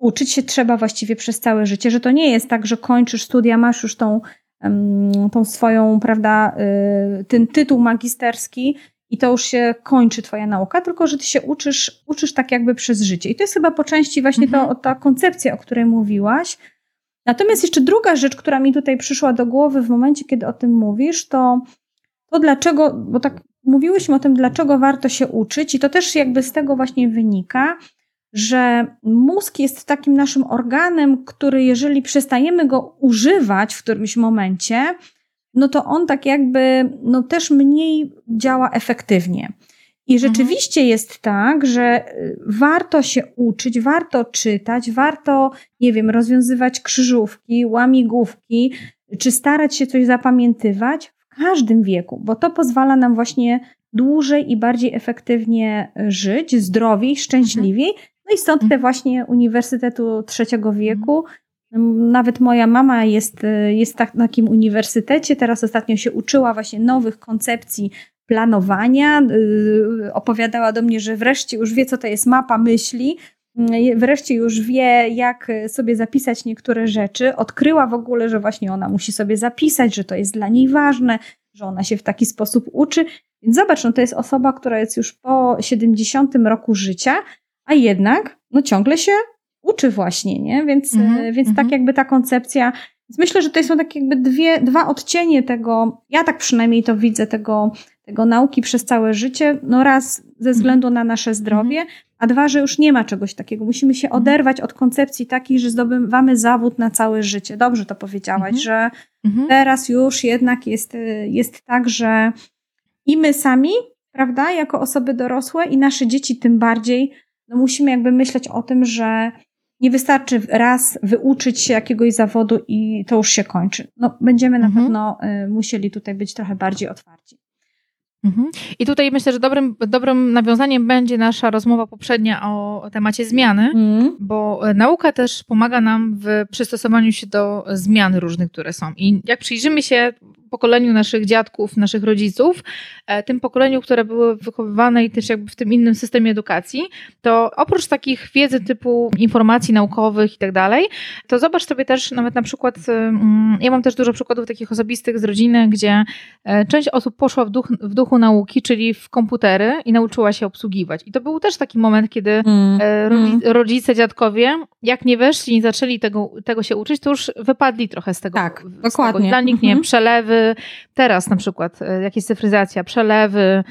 uczyć się trzeba właściwie przez całe życie, że to nie jest tak, że kończysz studia, masz już tą, tą swoją, prawda, y, ten tytuł magisterski i to już się kończy twoja nauka, tylko że ty się uczysz, uczysz tak jakby przez życie. I to jest chyba po części właśnie mhm. to, ta koncepcja, o której mówiłaś, Natomiast jeszcze druga rzecz, która mi tutaj przyszła do głowy w momencie, kiedy o tym mówisz, to to dlaczego, bo tak mówiłyśmy o tym, dlaczego warto się uczyć, i to też jakby z tego właśnie wynika, że mózg jest takim naszym organem, który jeżeli przestajemy go używać w którymś momencie, no to on tak jakby no też mniej działa efektywnie. I mhm. rzeczywiście mhm. jest tak, że y, warto się uczyć, warto czytać, warto, nie wiem, rozwiązywać krzyżówki, łamigłówki, czy starać się coś zapamiętywać w każdym wieku, bo to pozwala nam właśnie dłużej i bardziej efektywnie żyć, zdrowiej, szczęśliwiej. No i stąd te mhm. właśnie Uniwersytetu Trzeciego mhm. Wieku. Nawet moja mama jest, y, jest tak, na takim uniwersytecie, teraz ostatnio się uczyła właśnie nowych koncepcji planowania. Y, opowiadała do mnie, że wreszcie już wie, co to jest mapa myśli, y, wreszcie już wie, jak sobie zapisać niektóre rzeczy. Odkryła w ogóle, że właśnie ona musi sobie zapisać, że to jest dla niej ważne, że ona się w taki sposób uczy. Więc zobacz, no to jest osoba, która jest już po 70 roku życia, a jednak no ciągle się uczy właśnie, nie? Więc, mm -hmm, więc mm -hmm. tak mhm. jakby ta koncepcja więc myślę, że to są takie jakby dwie, dwa odcienie tego, ja tak przynajmniej to widzę, tego, tego nauki przez całe życie. No raz ze mhm. względu na nasze zdrowie, a dwa, że już nie ma czegoś takiego. Musimy się mhm. oderwać od koncepcji takiej, że zdobywamy zawód na całe życie. Dobrze to powiedziałaś, mhm. że teraz już jednak jest, jest tak, że i my sami, prawda, jako osoby dorosłe i nasze dzieci tym bardziej, no musimy jakby myśleć o tym, że nie wystarczy raz wyuczyć się jakiegoś zawodu i to już się kończy. No, będziemy na mhm. pewno y, musieli tutaj być trochę bardziej otwarci.
Mhm. I tutaj myślę, że dobrym, dobrym nawiązaniem będzie nasza rozmowa poprzednia o temacie zmiany, mhm. bo nauka też pomaga nam w przystosowaniu się do zmian różnych, które są. I jak przyjrzymy się pokoleniu naszych dziadków, naszych rodziców, e, tym pokoleniu, które były wychowywane i też jakby w tym innym systemie edukacji, to oprócz takich wiedzy typu informacji naukowych i tak dalej, to zobacz sobie też nawet na przykład, mm, ja mam też dużo przykładów takich osobistych z rodziny, gdzie e, część osób poszła w, duch, w duchu nauki, czyli w komputery i nauczyła się obsługiwać. I to był też taki moment, kiedy mm, e, mm. rodzice, dziadkowie, jak nie weszli, nie zaczęli tego, tego się uczyć, to już wypadli trochę z tego.
Tak, dokładnie. Tego.
Dla nich, nie, mhm. przelewy, teraz na przykład e, jakieś cyfryzacja, przelewy,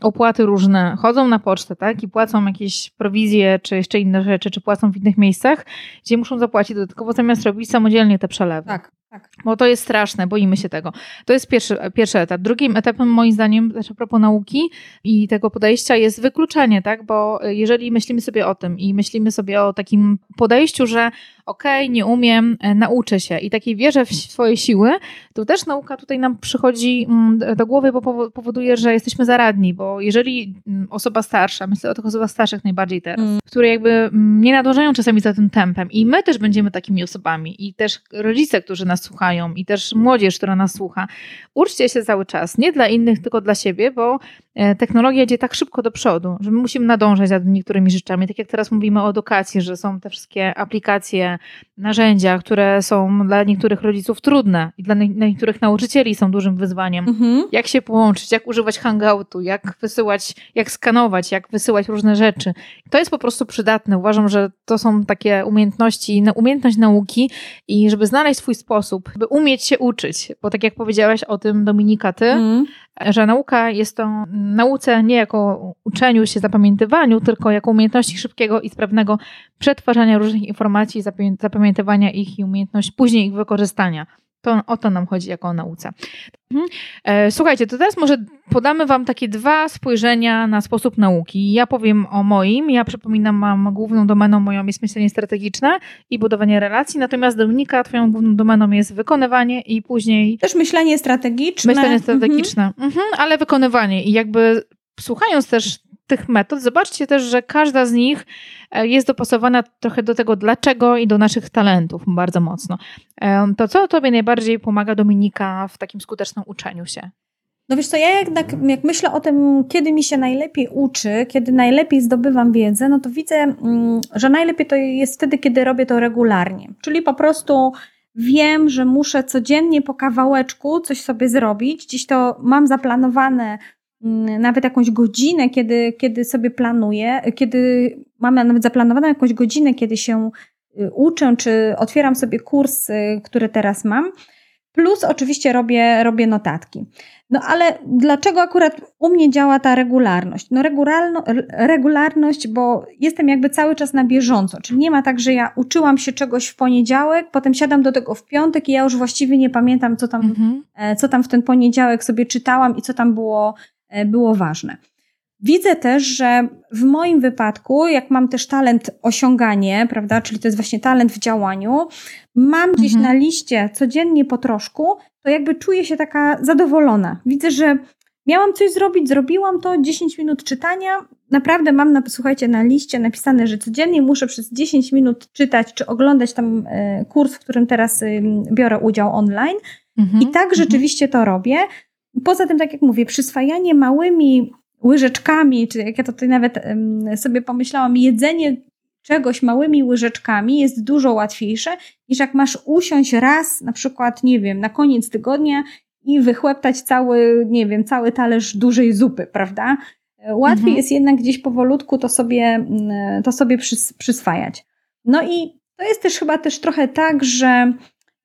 opłaty różne, chodzą na pocztę, tak, i płacą jakieś prowizje, czy jeszcze inne rzeczy, czy płacą w innych miejscach, gdzie muszą zapłacić dodatkowo, zamiast robić samodzielnie te przelewy.
Tak. Tak.
Bo to jest straszne, boimy się tego. To jest pierwszy, pierwszy etap. Drugim etapem, moim zdaniem, też a propos nauki i tego podejścia, jest wykluczenie, tak? Bo jeżeli myślimy sobie o tym i myślimy sobie o takim podejściu, że okej, okay, nie umiem, e, nauczę się i takiej wierzę w swoje siły, to też nauka tutaj nam przychodzi mm, do głowy, bo powoduje, że jesteśmy zaradni, bo jeżeli mm, osoba starsza, myślę o tych osobach starszych najbardziej teraz, mm. które jakby mm, nie nadążają czasami za tym tempem i my też będziemy takimi osobami i też rodzice, którzy nas słuchają i też młodzież, która nas słucha, uczcie się cały czas, nie dla innych, tylko dla siebie, bo technologia idzie tak szybko do przodu, że my musimy nadążać za niektórymi rzeczami, tak jak teraz mówimy o edukacji, że są te wszystkie aplikacje, narzędzia, które są dla niektórych rodziców trudne i dla, niektórych nauczycieli są dużym wyzwaniem. Mhm. Jak się połączyć, jak używać hangoutu, jak wysyłać, jak skanować, jak wysyłać różne rzeczy. To jest po prostu przydatne. Uważam, że to są takie umiejętności, umiejętność nauki i żeby znaleźć swój sposób, by umieć się uczyć, bo tak jak powiedziałaś o tym Dominika, ty, mhm że nauka jest to nauce nie jako uczeniu się, zapamiętywaniu, tylko jako umiejętności szybkiego i sprawnego przetwarzania różnych informacji, zapamiętywania ich i umiejętność później ich wykorzystania. To, o to nam chodzi jako o nauce. Mhm. E, słuchajcie, to teraz może podamy Wam takie dwa spojrzenia na sposób nauki. Ja powiem o moim. Ja przypominam, mam główną domeną moją jest myślenie strategiczne i budowanie relacji, natomiast Dominika, Twoją główną domeną jest wykonywanie i później.
Też myślenie strategiczne.
Myślenie strategiczne, mhm. Mhm, ale wykonywanie. I jakby słuchając też tych metod, zobaczcie też, że każda z nich e, jest dopasowana trochę do tego dlaczego i do naszych talentów bardzo mocno. E, to co Tobie najbardziej pomaga Dominika w takim skutecznym uczeniu się?
No wiesz co, ja jak, jak myślę o tym, kiedy mi się najlepiej uczy, kiedy najlepiej zdobywam wiedzę, no to widzę, mm, że najlepiej to jest wtedy, kiedy robię to regularnie. Czyli po prostu wiem, że muszę codziennie po kawałeczku coś sobie zrobić. Dziś to mam zaplanowane nawet jakąś godzinę, kiedy, kiedy sobie planuję, kiedy mamy nawet zaplanowaną jakąś godzinę, kiedy się uczę, czy otwieram sobie kurs, który teraz mam. Plus oczywiście robię, robię notatki. No ale dlaczego akurat u mnie działa ta regularność? No regularno, regularność, bo jestem jakby cały czas na bieżąco, czyli nie ma tak, że ja uczyłam się czegoś w poniedziałek, potem siadam do tego w piątek i ja już właściwie nie pamiętam, co tam, mhm. E, co tam w ten poniedziałek sobie czytałam i co tam było, było ważne. Widzę też, że w moim wypadku, jak mam też talent osiąganie, prawda, czyli to jest właśnie talent w działaniu, mam gdzieś mhm. na liście codziennie po troszku, to jakby czuję się taka zadowolona. Widzę, że miałam coś zrobić, zrobiłam to, 10 minut czytania. Naprawdę mam, na, słuchajcie, na liście napisane, że codziennie muszę przez 10 minut czytać czy oglądać tam e, kurs, w którym teraz biorę udział online. Mhm. I tak mhm. rzeczywiście to robię. Poza tym, tak jak mówię, przyswajanie małymi łyżeczkami, czy jak ja to tutaj nawet sobie pomyślałam, jedzenie czegoś małymi łyżeczkami jest dużo łatwiejsze, niż jak masz usiąść raz, na przykład, nie wiem, na koniec tygodnia i wychłeptać cały, nie wiem, cały talerz dużej zupy, prawda? Łatwiej mhm. jest jednak gdzieś powolutku to sobie, to sobie przys przyswajać. No i to jest też chyba też trochę tak, że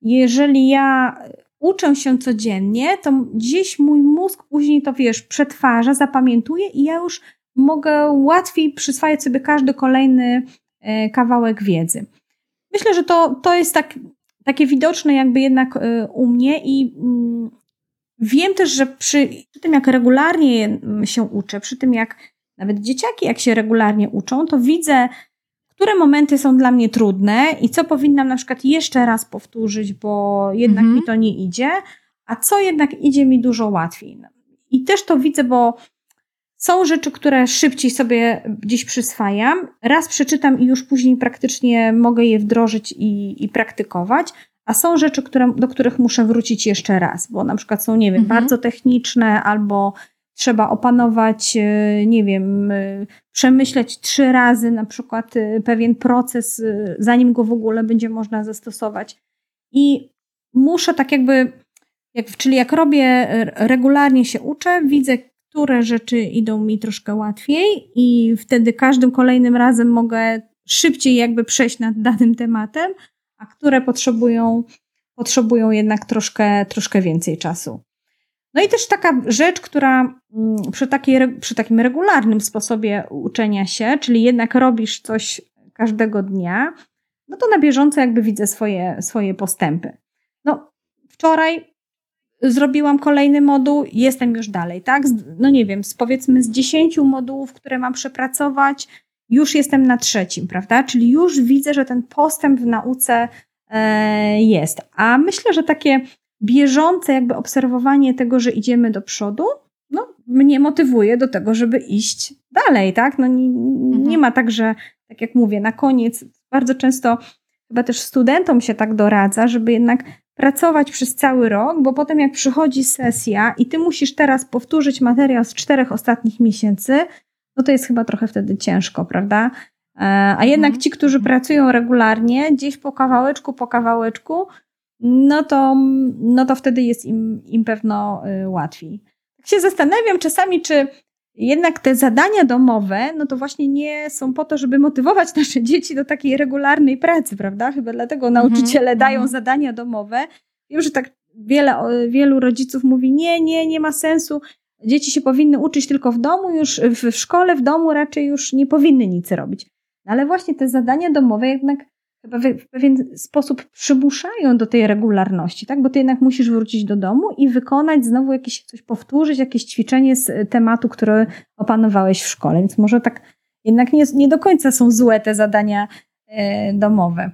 jeżeli ja uczę się codziennie, to gdzieś mój mózg później to, wiesz, przetwarza, zapamiętuje i ja już mogę łatwiej przyswajać sobie każdy kolejny e, kawałek wiedzy. Myślę, że to, to jest tak, takie widoczne jakby jednak e, u mnie i mm, wiem też, że przy, przy tym jak regularnie się uczę, przy tym jak nawet dzieciaki jak się regularnie uczą, to widzę które momenty są dla mnie trudne i co powinnam na przykład jeszcze raz powtórzyć, bo jednak mhm. mi to nie idzie, a co jednak idzie mi dużo łatwiej. I też to widzę, bo są rzeczy, które szybciej sobie gdzieś przyswajam. Raz przeczytam i już później praktycznie mogę je wdrożyć i, i praktykować. A są rzeczy, które, do których muszę wrócić jeszcze raz, bo na przykład są, nie wiem, mhm. bardzo techniczne albo trzeba opanować, e, nie wiem, e, przemyśleć trzy razy na przykład e, pewien proces, zanim go w ogóle będzie można zastosować. I muszę tak jakby, jak, czyli jak robię, regularnie się uczę, widzę, które rzeczy idą mi troszkę łatwiej i wtedy każdym kolejnym razem mogę szybciej jakby przejść nad danym tematem, a które potrzebują, potrzebują jednak troszkę, troszkę więcej czasu. No i też taka rzecz, która mm, przy, takiej, przy takim regularnym sposobie uczenia się, czyli jednak robisz coś każdego dnia, no to na bieżąco jakby widzę swoje, swoje postępy. No, wczoraj zrobiłam kolejny moduł, jestem już dalej, tak? No nie wiem, z powiedzmy z dziesięciu modułów, które mam przepracować, już jestem na trzecim, prawda? Czyli już widzę, że ten postęp w nauce e, jest. A myślę, że takie bieżące jakby obserwowanie tego, że idziemy do przodu, no, mnie motywuje do tego, żeby iść dalej, tak? No, nie, mhm. nie ma tak, że, tak jak mówię, na koniec bardzo często chyba też studentom się tak doradza, żeby jednak pracować przez cały rok, bo potem jak przychodzi sesja i ty musisz teraz powtórzyć materiał z czterech ostatnich miesięcy, no to jest chyba trochę wtedy ciężko, prawda? E, a jednak mhm. ci, którzy pracują regularnie, gdzieś po kawałeczku, po kawałeczku, no to, no to wtedy jest im, im pewno y, łatwiej. Tak się zastanawiam czasami, czy jednak te zadania domowe, no to właśnie nie są po to, żeby motywować nasze dzieci do takiej regularnej pracy, prawda? Chyba dlatego mhm, nauczyciele dają mhm. zadania domowe. Wiem, że tak wiele, wielu rodziców mówi, nie, nie, nie ma sensu. Dzieci się powinny uczyć tylko w domu, już w szkole, w domu raczej już nie powinny nic robić. No ale właśnie te zadania domowe jednak chyba w pewien sposób przymuszają do tej regularności, tak? Bo ty jednak musisz wrócić do domu i wykonać znowu jakieś coś, powtórzyć jakieś ćwiczenie z tematu, który opanowałeś w szkole. Więc może tak jednak nie, nie do końca są złe te zadania e, domowe.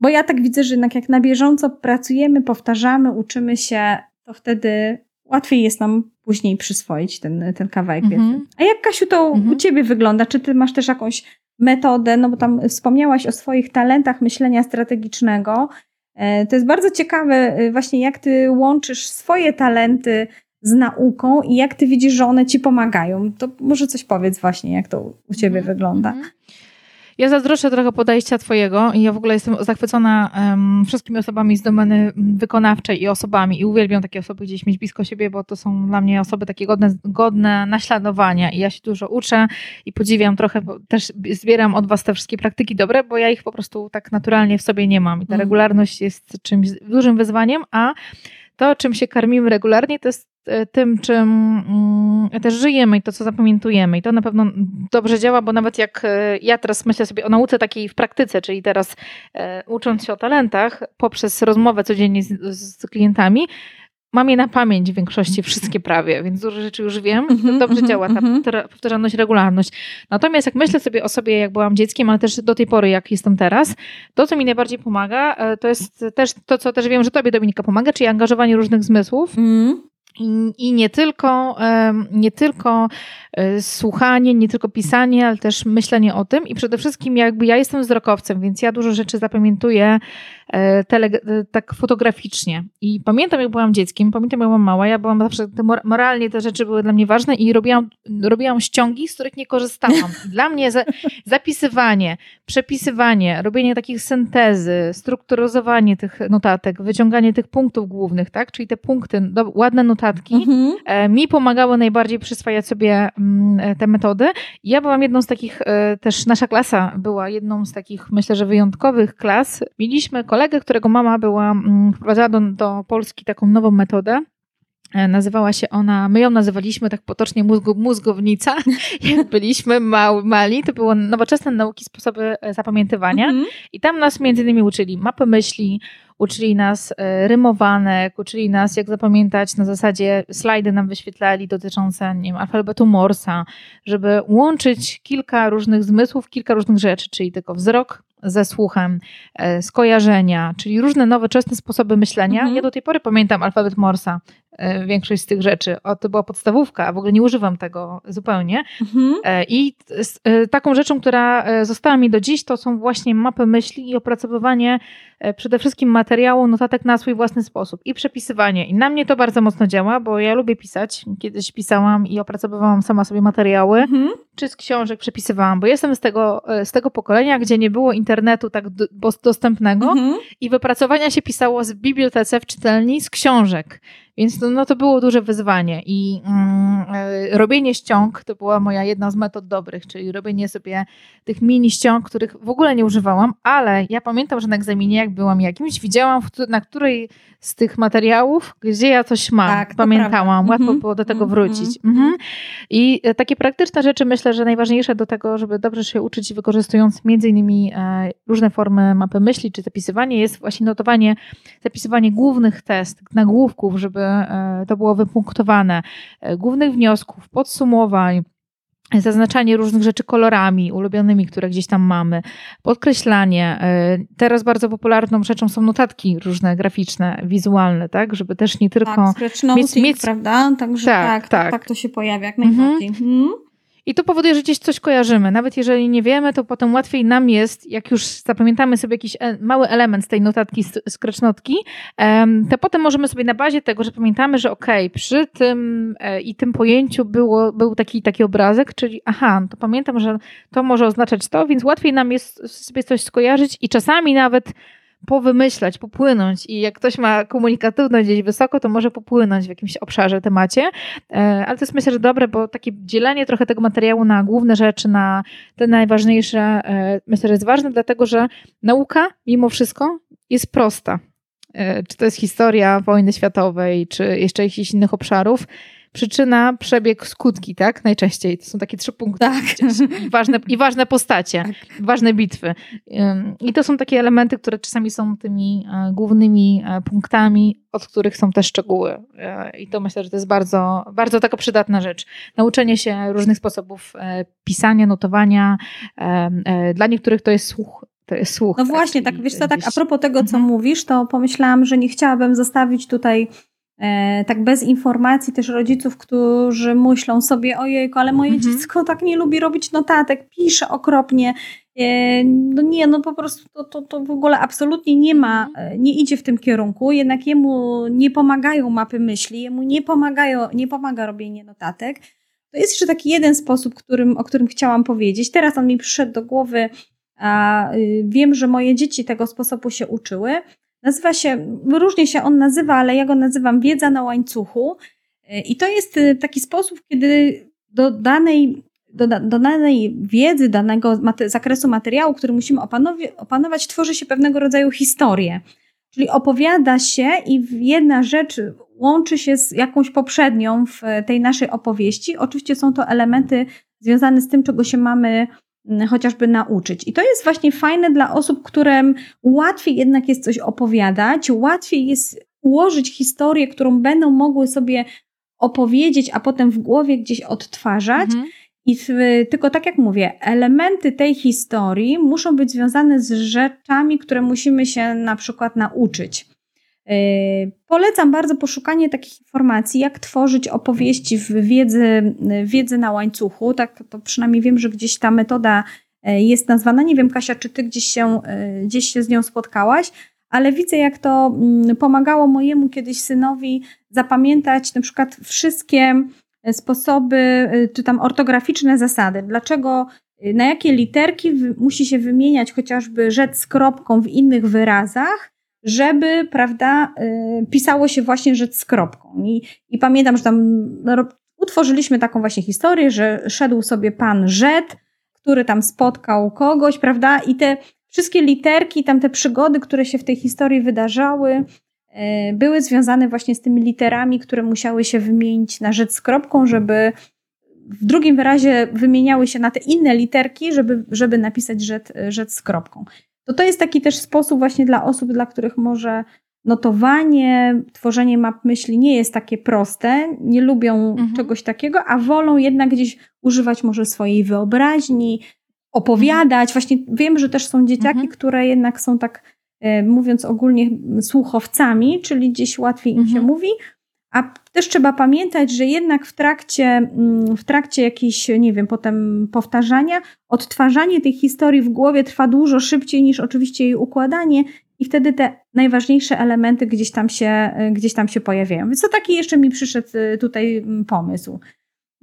Bo ja tak widzę, że jednak jak na bieżąco pracujemy, powtarzamy, uczymy się, to wtedy łatwiej jest nam później przyswoić ten, ten kawałek wiedzy. Mhm. A jak Kasiu to u mhm. ciebie wygląda? Czy ty masz też jakąś metodę, no bo tam wspomniałaś o swoich talentach myślenia strategicznego. E, to jest bardzo ciekawe e, właśnie jak ty łączysz swoje talenty z nauką i jak ty widzisz, że one ci pomagają. To może coś powiedz właśnie, jak to u ciebie mm -hmm. wygląda.
Ja zazdroszczę trochę podejścia twojego i ja w ogóle jestem zachwycona um, wszystkimi osobami z domeny wykonawczej i osobami. I uwielbiam takie osoby gdzieś mieć blisko siebie, bo to są dla mnie osoby takie godne, godne naśladowania. I ja się dużo uczę i podziwiam trochę, też zbieram od was te wszystkie praktyki dobre, bo ja ich po prostu tak naturalnie w sobie nie mam. I ta mhm. regularność jest czymś dużym wyzwaniem, a to, czym się karmimy regularnie, to jest tym, czym mm, też żyjemy i to, co zapamiętujemy. I to na pewno dobrze działa, bo nawet jak e, ja teraz myślę sobie o nauce takiej w praktyce, czyli teraz e, ucząc się o talentach poprzez rozmowę codziennie z, z klientami, mam je na pamięć w większości wszystkie prawie, więc dużo rzeczy już wiem. Mm -hmm, dobrze -hmm, działa ta -hmm. powtarzalność, regularność. Natomiast jak myślę sobie o sobie, jak byłam dzieckiem, ale też do tej pory, jak jestem teraz, to, co mi najbardziej pomaga, e, to jest też to, co też wiem, że tobie, Dominika, pomaga, czyli angażowanie różnych zmysłów. Mm. I, nie tylko, nie tylko e, słuchanie, nie tylko pisanie, ale też myślenie o tym. I przede wszystkim, jakby ja jestem wzrokowcem, więc ja dużo rzeczy zapamiętuję E, tele, e, tak fotograficznie. I pamiętam, jak byłam dzieckiem, pamiętam, jak byłam mała, ja byłam zawsze, te moralnie te rzeczy były dla mnie ważne i robiłam, robiłam ściągi, z których nie korzystałam. Dla mnie za, zapisywanie, przepisywanie, robienie takich syntezy, strukturyzowanie tych notatek, wyciąganie tych punktów głównych, tak? Czyli te punkty, do, ładne notatki, mhm. e, mi pomagały najbardziej przyswajać sobie mm, e, te metody. Ja byłam jedną z takich, e, też nasza klasa była jedną z takich, myślę, że wyjątkowych klas. Mieliśmy kolegę, którego mama była, mm, wprowadzała do, do Polski taką nową metodę, Nazywała się ona, my ją nazywaliśmy tak potocznie mózgu, mózgownica. Jak byliśmy mały, mali, to były nowoczesne nauki, sposoby e, zapamiętywania. Mm -hmm. I tam nas między innymi uczyli mapy myśli, uczyli nas e, rymowanek, uczyli nas jak zapamiętać na zasadzie slajdy nam wyświetlali dotyczące nie wiem, alfabetu Morsa, żeby łączyć kilka różnych zmysłów, kilka różnych rzeczy, czyli tylko wzrok, ze słuchem, e, skojarzenia, czyli różne nowoczesne sposoby myślenia. Mhm. Ja do tej pory pamiętam alfabet Morsa, E, większość z tych rzeczy. O, to była podstawówka, a w ogóle nie używam tego zupełnie. Mhm. E, I taką rzeczą, która została mi do dziś, to są właśnie mapy myśli i opracowywanie przede wszystkim materiału, notatek na swój własny sposób i przepisywanie. I na mnie to bardzo mocno działa, bo ja lubię pisać. Kiedyś pisałam i opracowywałam sama sobie materiały, mhm. czy z książek przepisywałam, bo jestem z tego, z tego pokolenia, gdzie nie było internetu tak dostępnego mhm. i wypracowania się pisało z bibliotece w czytelni z książek. Więc no, no to było duże wyzwanie i mm, e, robienie ściąg to była moja jedna z metod dobrych, czyli robienie sobie tych mini ściąg, których w ogóle nie używałam, ale ja pamiętam, że na egzaminie jak byłam jakimś, widziałam na której z tych materiałów, gdzie ja coś mam. Tak, Pamiętałam, łatwo mm -hmm. było do tego mhm, wrócić. Mm -hmm. I e, takie praktyczne rzeczy myślę, że najważniejsze do tego, żeby dobrze się uczyć, wykorzystując między innymi e, różne formy mapy myśli czy zapisywanie, jest właśnie notowanie, zapisywanie głównych test, nagłówków, żeby to było wypunktowane, głównych wniosków, podsumowań, zaznaczanie różnych rzeczy kolorami ulubionymi, które gdzieś tam mamy, podkreślanie. E, teraz bardzo popularną rzeczą są notatki różne graficzne, wizualne, tak, żeby też nie tylko
tak, mieć, mieć... prawda? Także tak, tak, tak, tak, to się pojawia jak najbardziej. Mhm. Mhm.
I to powoduje, że gdzieś coś kojarzymy. Nawet jeżeli nie wiemy, to potem łatwiej nam jest, jak już zapamiętamy sobie jakiś e, mały element z tej notatki, skrecznotki, to potem możemy sobie na bazie tego, że pamiętamy, że okej, okay, przy tym e, i tym pojęciu było, był taki, taki obrazek, czyli aha, to pamiętam, że to może oznaczać to, więc łatwiej nam jest sobie coś skojarzyć i czasami nawet powymyślać, popłynąć i jak ktoś ma komunikatywność gdzieś wysoko, to może popłynąć w jakimś obszarze, temacie, e, ale to jest myślę, że dobre, bo takie dzielenie trochę tego materiału na główne rzeczy, na te najważniejsze, e, myślę, że jest ważne, dlatego że nauka mimo wszystko jest prosta. E, czy to jest historia wojny światowej, czy jeszcze jakichś innych obszarów, przyczyna, przebieg, skutki, tak? Najczęściej. To są takie trzy punkty. Tak. Ważne, I ważne postacie, tak. ważne bitwy. I to są takie elementy, które czasami są tymi e, głównymi e, punktami, od których są te szczegóły. E, I to myślę, że to jest bardzo, bardzo taka przydatna rzecz. Nauczenie się różnych sposobów pisania, notowania. Dla niektórych to jest słuch to jest słuch.
No właśnie, tak, wiesz co, tak a propos tego, co mhm. mówisz, to pomyślałam, że nie chciałabym zostawić tutaj tak bez informacji też rodziców, którzy myślą sobie, ojejku, ale moje mhm. dziecko tak nie lubi robić notatek, pisze okropnie. E, no nie, no po prostu to, to, to w ogóle absolutnie nie ma, mhm. e, nie idzie w tym kierunku, jednak jemu nie pomagają mapy myśli, jemu nie, pomagają, nie pomaga robienie notatek. To jest jeszcze taki jeden sposób, którym, o którym chciałam powiedzieć. Teraz on mi przyszedł do głowy a y, wiem, że moje dzieci tego sposobu się uczyły. Nazywa się, różnie się on nazywa, ale ja go nazywam wiedza na łańcuchu. Y, I to jest taki sposób, kiedy do danej, do, do danej wiedzy, danego zakresu materiału, który musimy opanować, tworzy się pewnego rodzaju historię. Czyli opowiada się i jedna rzecz łączy się z jakąś poprzednią w tej naszej opowieści. Oczywiście są to elementy związane z tym, czego się mamy chociażby nauczyć. I to jest właśnie fajne dla osób, którym łatwiej jednak jest coś opowiadać, łatwiej jest ułożyć historię, którą będą mogły sobie opowiedzieć, a potem w głowie gdzieś odtwarzać. Mhm. I tylko tak jak mówię, elementy tej historii muszą być związane z rzeczami, które musimy się na przykład nauczyć. Yy, polecam bardzo poszukanie takich informacji, jak tworzyć opowieści w wiedzy, wiedzy na łańcuchu. Tak, to przynajmniej wiem, że gdzieś ta metoda yy, jest nazwana. Nie wiem, Kasia, czy ty gdzieś się, gdzieś się z nią spotkałaś, ale widzę, jak to mm, pomagało mojemu kiedyś synowi zapamiętać na przykład wszystkie sposoby, czy tam ortograficzne zasady. Dlaczego, na jakie literki musi się wymieniać chociażby rzecz z kropką w innych wyrazach, żeby, prawda, y, pisało się właśnie rzecz z kropką. I, i pamiętam, że tam utworzyliśmy taką właśnie historię, że szedł sobie pan Żet, który tam spotkał kogoś, prawda, i te wszystkie literki, tam te przygody, które się w tej historii wydarzały, y, były związane właśnie z tymi literami, które musiały się wymienić na rzecz z kropką, żeby w drugim wyrazie wymieniały się na te inne literki, żeby, żeby napisać rzecz, rzecz z kropką to to jest taki też sposób właśnie dla osób, dla których może notowanie, tworzenie map myśli nie jest takie proste, nie lubią mhm. czegoś takiego, a wolą jednak gdzieś używać może swojej wyobraźni, opowiadać. Właśnie wiem, że też są dzieciaki, mhm. które jednak są tak, e, mówiąc ogólnie, słuchowcami, czyli gdzieś łatwiej im się mhm. mówi, a też trzeba pamiętać, że jednak w trakcie, mm, w trakcie jakiejś, nie wiem, potem powtarzania, odtwarzanie tej historii w głowie trwa dużo szybciej niż oczywiście jej układanie i wtedy te najważniejsze elementy gdzieś tam się, gdzieś tam się pojawiają. Więc to taki jeszcze mi przyszedł y, tutaj mm, pomysł.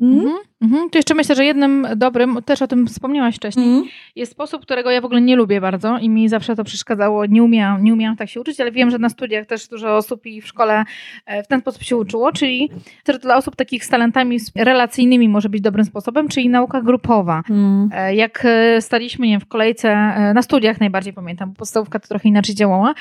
Mm? Mhm. Mhm. To jeszcze myślę, że jednym dobrym, też o tym wspomniałaś wcześniej, mm. jest sposób, którego ja w ogóle nie lubię bardzo i mi zawsze to przeszkadzało. Nie umiałam, nie umiałam tak się uczyć, ale wiem, że na studiach też dużo osób i w szkole e, w ten sposób się uczyło, czyli też dla osób takich z talentami relacyjnymi może być dobrym sposobem, czyli nauka grupowa. Mm. Jak e, staliśmy nie wiem, w kolejce, na studiach najbardziej pamiętam, bo podstawówka to trochę inaczej działała,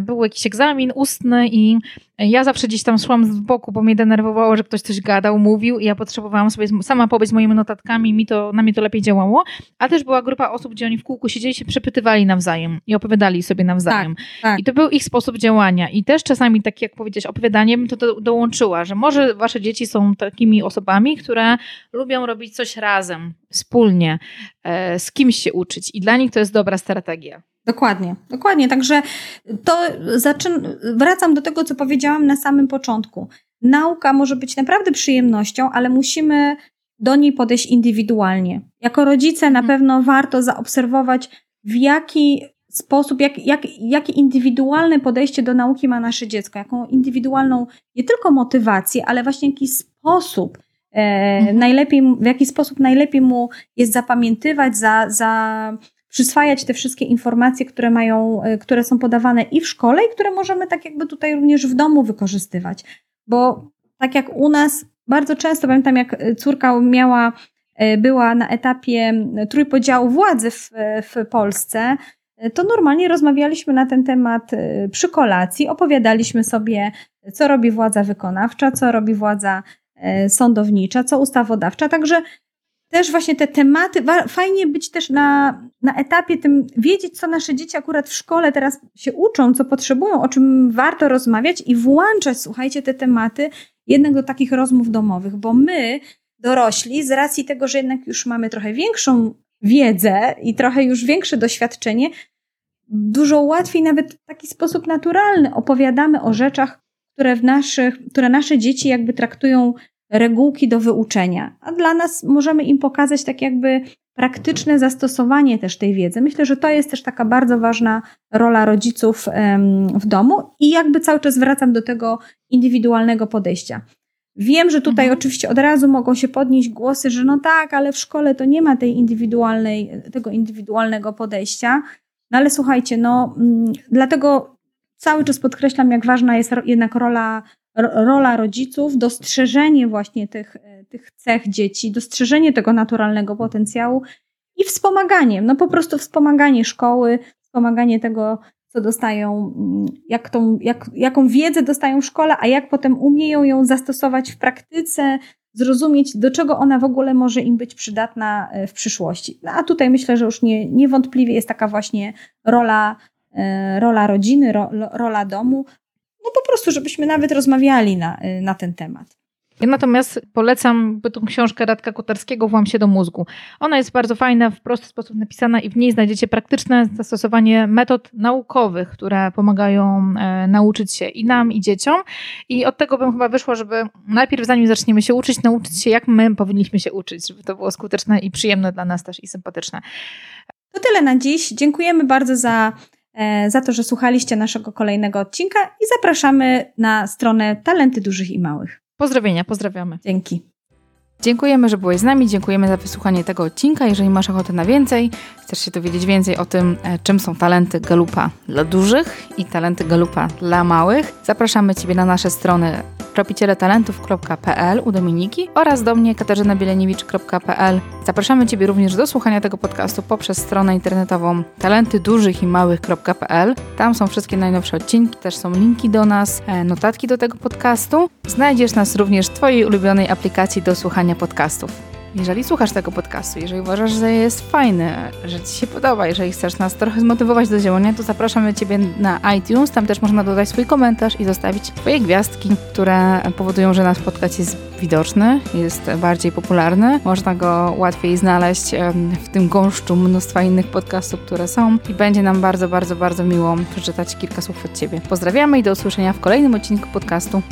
był jakiś egzamin ustny i ja zawsze gdzieś tam szłam z boku, bo mnie denerwowało, że ktoś coś gadał, mówił i ja potrzebowałam sobie sama pobyć z moimi notatkami, mi to, na mnie to lepiej działało, a też była grupa osób, gdzie oni w kółku siedzieli się przepytywali nawzajem i opowiadali sobie nawzajem. Tak, tak. I to był ich sposób działania. I też czasami, tak jak powiedzieć, opowiadaniem to do, dołączyła, że może wasze dzieci są takimi osobami, które lubią robić coś razem, wspólnie, e, z kimś się uczyć i dla nich to jest dobra strategia.
Dokładnie, dokładnie. Także to zaczyn- wracam do tego, co powiedziałam na samym początku. Nauka może być naprawdę przyjemnością, ale musimy do niej podejść indywidualnie. Jako rodzice na mhm. pewno warto zaobserwować, w jaki sposób, jak, jak, jakie indywidualne podejście do nauki ma nasze dziecko, jaką indywidualną nie tylko motywację, ale właśnie jaki sposób, e, mhm. najlepiej, w jaki sposób najlepiej mu jest zapamiętywać, za, za przyswajać te wszystkie informacje, które mają, e, które są podawane i w szkole, i które możemy tak jakby tutaj również w domu wykorzystywać. Bo tak jak u nas, bardzo często pamiętam, jak córka miała, e, była na etapie trójpodziału władzy w, w Polsce, to normalnie rozmawialiśmy na ten temat przy kolacji, opowiadaliśmy sobie, co robi władza wykonawcza, co robi władza sądownicza, co ustawodawcza. Także też właśnie te tematy, fajnie być też na, na etapie tym, wiedzieć, co nasze dzieci akurat w szkole teraz się uczą, co potrzebują, o czym warto rozmawiać i włączać, słuchajcie, te tematy jednak do takich rozmów domowych, bo my, dorośli, z racji tego, że jednak już mamy trochę większą wiedzę i trochę już większe doświadczenie, dużo łatwiej, nawet w taki sposób naturalny opowiadamy o rzeczach, które, w naszych, które nasze dzieci jakby traktują regułki do wyuczenia, a dla nas możemy im pokazać tak jakby praktyczne zastosowanie też tej wiedzy. Myślę, że to jest też taka bardzo ważna rola rodziców w domu i jakby cały czas wracam do tego indywidualnego podejścia. Wiem, że tutaj
Mhm.
oczywiście od razu mogą się podnieść głosy, że no tak, ale w szkole to nie ma tej indywidualnej, tego indywidualnego podejścia. No ale słuchajcie, no mm, dlatego cały czas podkreślam, jak ważna jest jednak rola, ro- rola rodziców, dostrzeżenie właśnie tych, e, tych cech dzieci, dostrzeżenie tego naturalnego potencjału i wspomaganiem, no po prostu wspomaganie szkoły, wspomaganie tego, co dostają, mm, jak tą, jak, jaką wiedzę dostają w szkole, a jak potem umieją ją zastosować w praktyce, zrozumieć, do czego ona w ogóle może im być przydatna e, w przyszłości. No, a tutaj myślę, że już nie, niewątpliwie jest taka właśnie rola, e, rola rodziny, ro, rola domu, no po prostu, żebyśmy nawet rozmawiali na, e, na ten temat.
Ja natomiast polecam tą książkę Radka Kotarskiego Włam się do mózgu. Ona jest bardzo fajna, w prosty sposób napisana i w niej znajdziecie praktyczne zastosowanie metod naukowych, które pomagają e, nauczyć się i nam, i dzieciom. I od tego bym chyba wyszło, żeby najpierw zanim zaczniemy się uczyć, nauczyć się jak my powinniśmy się uczyć, żeby to było skuteczne i przyjemne dla nas też i sympatyczne.
To tyle na dziś. Dziękujemy bardzo za, za to, że słuchaliście naszego kolejnego odcinka i zapraszamy na stronę Talenty Dużych i Małych.
Pozdrowienia, pozdrawiamy.
Dzięki.
Dziękujemy, że byłeś z nami, dziękujemy za wysłuchanie tego odcinka. Jeżeli masz ochotę na więcej, chcesz się dowiedzieć więcej o tym, e, czym są talenty Galupa dla dużych i talenty Galupa dla małych, zapraszamy Ciebie na nasze strony tropicieletalentów.pl u Dominiki oraz do mnie katarzynabilieniewicz.pl. Zapraszamy Ciebie również do słuchania tego podcastu poprzez stronę internetową talentydużychimałych.pl. Tam są wszystkie najnowsze odcinki, też są linki do nas, e, notatki do tego podcastu. Znajdziesz nas również w Twojej ulubionej aplikacji do słuchania podcastów. Jeżeli słuchasz tego podcastu, jeżeli uważasz, że jest fajny, że Ci się podoba, jeżeli chcesz nas trochę zmotywować do działania, to zapraszamy Ciebie na iTunes. Tam też można dodać swój komentarz i zostawić swoje gwiazdki, które powodują, że nasz podcast jest widoczny, jest bardziej popularny. Można go łatwiej znaleźć w tym gąszczu mnóstwa innych podcastów, które są i będzie nam bardzo, bardzo, bardzo miło przeczytać kilka słów od Ciebie. Pozdrawiamy i do usłyszenia w kolejnym odcinku podcastu.